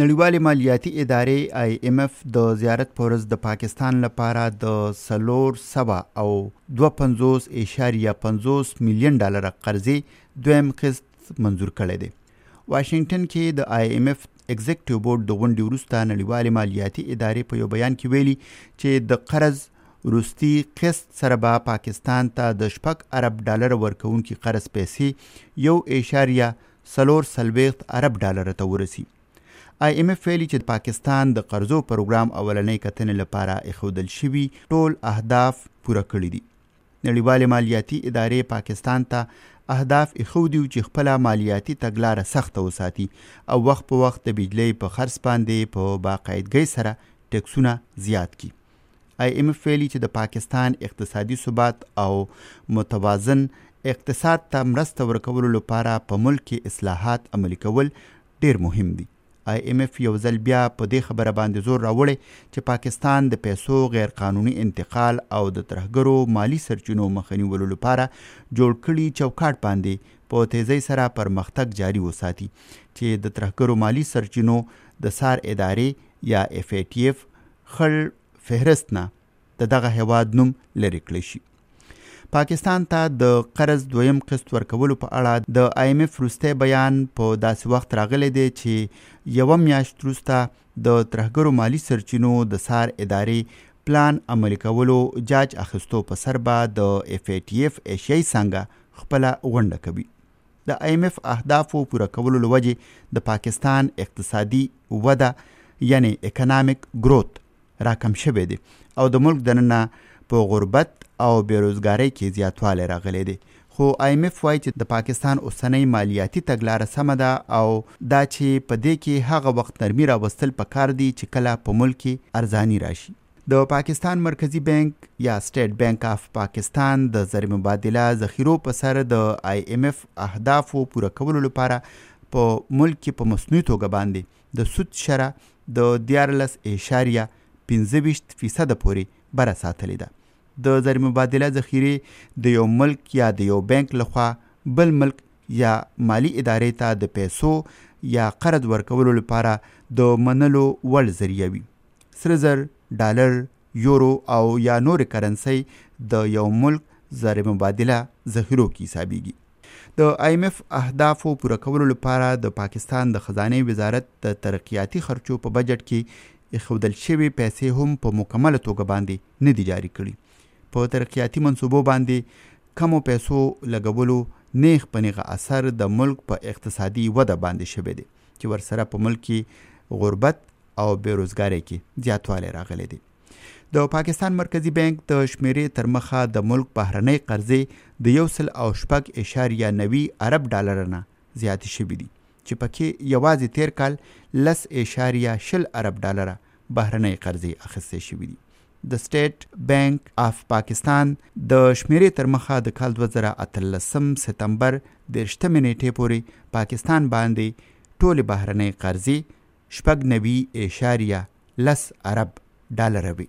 نړیوالې مالیاتي ادارې، آی اېم اېف، د زیارت په ورځ د پاکستان لپاره د څلور سوه او دوه پنځوس اعشاریه پنځوس میلیون ډالره قرضې دویم قسط منظور کړی دی. واشنګټن کې د آی اېم اېف اګزیکټیو بورډ د غونډې وروسته نړیوالې مالیاتي ادارې په یو بیان کې ویلي چې د قرض وروستي قسط سره به پاکستان ته د شپږ ارب ډالره ورکوونکي قرض پیسې یو اعشاریه څلور څلوېښت ارب ډالر ته ورسي. آی اېم اېف ویلي چې د پاکستان د قرضو پروګرام اولنۍ کتنې لپاره اېښودل شوي ټول اهداف پوره کړي دي. نړیوالې مالیاتي ادارې پاکستان ته اهداف اېښودیو چې خپله مالیاتي تګلاره سخته وساتي او وخت په وخت د بجلۍ په خرڅ باندې په باقاعدګۍ سره ټېکسونه زیات کړي. آی ایم ایف ویلي چې د پاکستان اقتصادي ثبات او متوازن اقتصاد ته مرسته ورکولو لپاره په ملک کې اصلاحات عملي کول ډیر مهم دي. آی ایم ایف یو ځل بیا په دې خبره باندې زور راوړی چې پاکستان د پیسو غیرقانوني انتقال او د ترهګرو مالي سرچینو مخنیولو لپاره جوړ کړي چوکاټ باندې په تیزۍ سره پرمختګ جاري وساتي چې د ترهګرو مالي سرچینو د څار ادارې یا ایف ای ټي ایف خړ فهرست نه د دغه هیواد نوم لرې کړی شي پاکستان ته د قرض دویم قسط ورکولو په اړه د آی ایم ایف وروستی بیان په داسې وخت راغلی دی چې یوه میاشت وروسته د ترهګرو مالی سرچینو د سار ادارې پلان عملي کولو جاج اخیستو په سر به د اف ای ټي اف ایشیایي څنګه خپله غونډه کوي د آی اېم اېف اهدافو پوره کولو له وجې د پاکستان اقتصادي وده یعنې اکنامیک ګروت راکم شوی دی او د ملک دننه په غربت او بېروزګارۍ کې زیاتوالی راغلی دی خو آی اېم اېف وایي چې د پاکستان اوسنۍ مالیاتي تګلاره سمه ده او دا چې په دې کې هغه وخت نرمي راوستل پکار دي چې کله په ملک کې ارزاني راشي. د پاکستان مرکزي بانک یا سټیټ بانک آف پاکستان د زر مبادله ذخیرو په سر د آی ایم ایف اهدافو پوره کولو لپاره په ملک کې په مصنوعي توګه باندې د سود شرح د 14.25 فیصد پورې بره ساتلې ده. د زر مبادله ذخیرې د یو ملک یا د یو بانک لخوا بل ملک یا مالي ادارې ته د پیسو یا قرض ورکولو لپاره د منلو وړ ذریعه وي. سره زر، ډالر، یورو او یا نورې کرنسۍ د یو ملک زر مبادله ذخیرو کې حسابیږي. د آی ایم ایف اهدافو پوره کولو لپاره د پاکستان د خزانې وزارت د ترقیاتي خرچو په بجټ کې ایښودل شوې پیسې هم په مکمله توګه باندې نه دي جاري کړي. په ترقیاتي منصوبو باندې کمو پیسو لګولو نیغ په نیغه اثر د ملک په اقتصادي وده باندې شوی دی چې ورسره په ملک کې غربت او بې روزګارۍ کې زیاتوالی راغلی دی. د پاکستان مرکزي بانک د شمېرې تر مخه د ملک بهرنۍ قرضې د یو سل او شپږ اشاریه نوي ارب ډالر نه زیاتې شوې دي چې پکې یوازې تېر کال لس اشاریه شل ارب ډالر بهرنۍ قرضې اخیستې شوې دي. د سټېټ بانک اف پاکستان د شمېرې تر مخه د کال دوه زره اتلسم ستمبر دېرشتمې نېټې پورې پاکستان باندې ټولې بهرنۍ قرضې شپږ نوي اعشاریه لس ارب ډالره وي.